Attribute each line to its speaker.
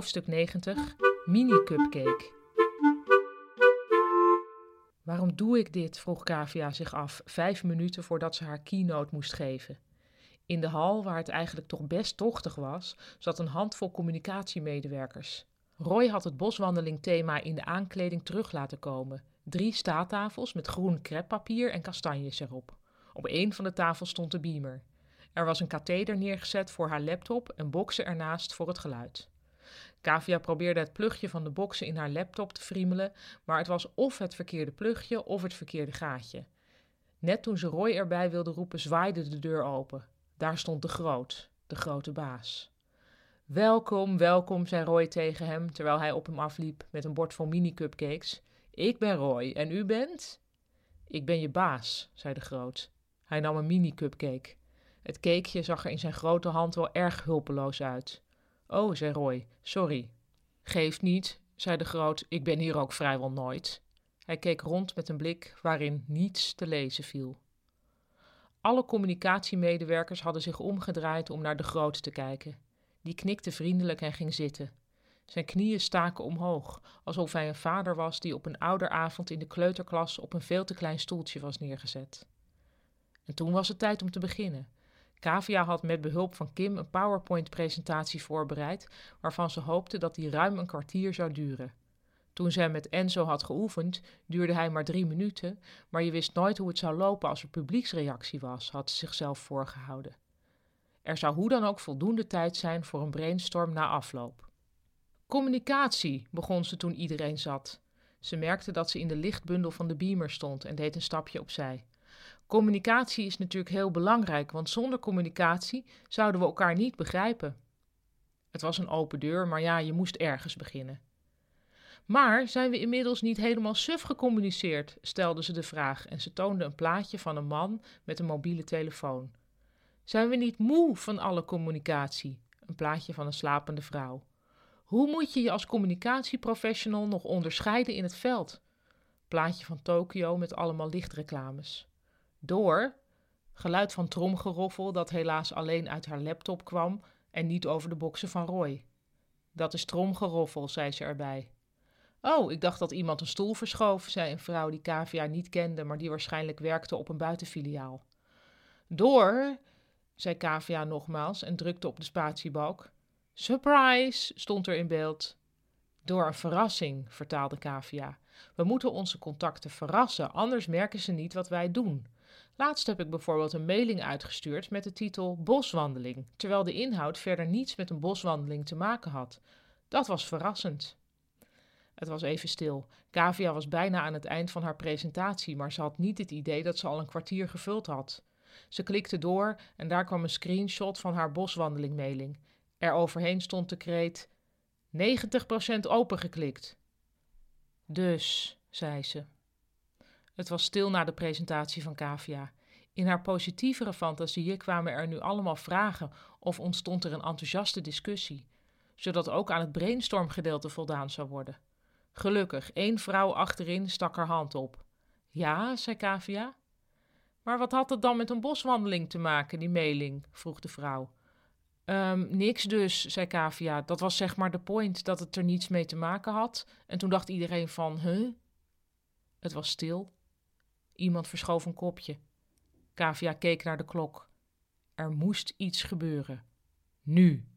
Speaker 1: Hoofdstuk 90 Mini Cupcake. Waarom doe ik dit? vroeg Kavia zich af, vijf minuten voordat ze haar keynote moest geven. In de hal, waar het eigenlijk toch best tochtig was, zat een handvol communicatiemedewerkers. Roy had het boswandelingthema in de aankleding terug laten komen. Drie staattafels met groen kreppapier en kastanjes erop. Op één van de tafels stond de beamer. Er was een katheder neergezet voor haar laptop en boksen ernaast voor het geluid. Kavia probeerde het plugje van de boksen in haar laptop te friemelen, maar het was of het verkeerde plugje of het verkeerde gaatje. Net toen ze Roy erbij wilde roepen, zwaaide de deur open. Daar stond de groot, de grote baas. Welkom, welkom, zei Roy tegen hem terwijl hij op hem afliep met een bord vol mini-cupcakes. Ik ben Roy en u bent? Ik ben je baas, zei de groot. Hij nam een mini-cupcake. Het cakeje zag er in zijn grote hand wel erg hulpeloos uit. Oh, zei Roy, sorry. Geeft niet, zei de groot, ik ben hier ook vrijwel nooit. Hij keek rond met een blik waarin niets te lezen viel. Alle communicatiemedewerkers hadden zich omgedraaid om naar de groot te kijken. Die knikte vriendelijk en ging zitten. Zijn knieën staken omhoog, alsof hij een vader was die op een ouderavond in de kleuterklas op een veel te klein stoeltje was neergezet. En toen was het tijd om te beginnen. Kavia had met behulp van Kim een PowerPoint-presentatie voorbereid, waarvan ze hoopte dat die ruim een kwartier zou duren. Toen zij met Enzo had geoefend, duurde hij maar drie minuten, maar je wist nooit hoe het zou lopen als er publieksreactie was, had ze zichzelf voorgehouden. Er zou hoe dan ook voldoende tijd zijn voor een brainstorm na afloop. Communicatie, begon ze toen iedereen zat. Ze merkte dat ze in de lichtbundel van de beamer stond en deed een stapje opzij. Communicatie is natuurlijk heel belangrijk, want zonder communicatie zouden we elkaar niet begrijpen. Het was een open deur, maar ja, je moest ergens beginnen. Maar zijn we inmiddels niet helemaal suf gecommuniceerd? stelde ze de vraag en ze toonde een plaatje van een man met een mobiele telefoon. Zijn we niet moe van alle communicatie? Een plaatje van een slapende vrouw. Hoe moet je je als communicatieprofessional nog onderscheiden in het veld? Plaatje van Tokio met allemaal lichtreclames. Door geluid van tromgeroffel dat helaas alleen uit haar laptop kwam en niet over de boksen van Roy. Dat is tromgeroffel, zei ze erbij. Oh, ik dacht dat iemand een stoel verschoof, zei een vrouw die Kavia niet kende, maar die waarschijnlijk werkte op een buitenfiliaal. Door, zei Kavia nogmaals en drukte op de spatiebalk. Surprise, stond er in beeld. Door een verrassing, vertaalde Kavia. We moeten onze contacten verrassen, anders merken ze niet wat wij doen. Laatst heb ik bijvoorbeeld een mailing uitgestuurd met de titel Boswandeling, terwijl de inhoud verder niets met een boswandeling te maken had. Dat was verrassend. Het was even stil. Kavia was bijna aan het eind van haar presentatie, maar ze had niet het idee dat ze al een kwartier gevuld had. Ze klikte door en daar kwam een screenshot van haar boswandeling-mailing. Er overheen stond de kreet: 90% opengeklikt. Dus, zei ze. Het was stil na de presentatie van Kavia. In haar positievere fantasieën kwamen er nu allemaal vragen of ontstond er een enthousiaste discussie, zodat ook aan het brainstormgedeelte voldaan zou worden. Gelukkig, één vrouw achterin stak haar hand op. Ja, zei Kavia. Maar wat had het dan met een boswandeling te maken, die mailing? vroeg de vrouw. Um, niks dus, zei Kavia. Dat was zeg maar de point, dat het er niets mee te maken had. En toen dacht iedereen van, huh? Het was stil. Iemand verschoof een kopje. Kavia keek naar de klok. Er moest iets gebeuren. Nu.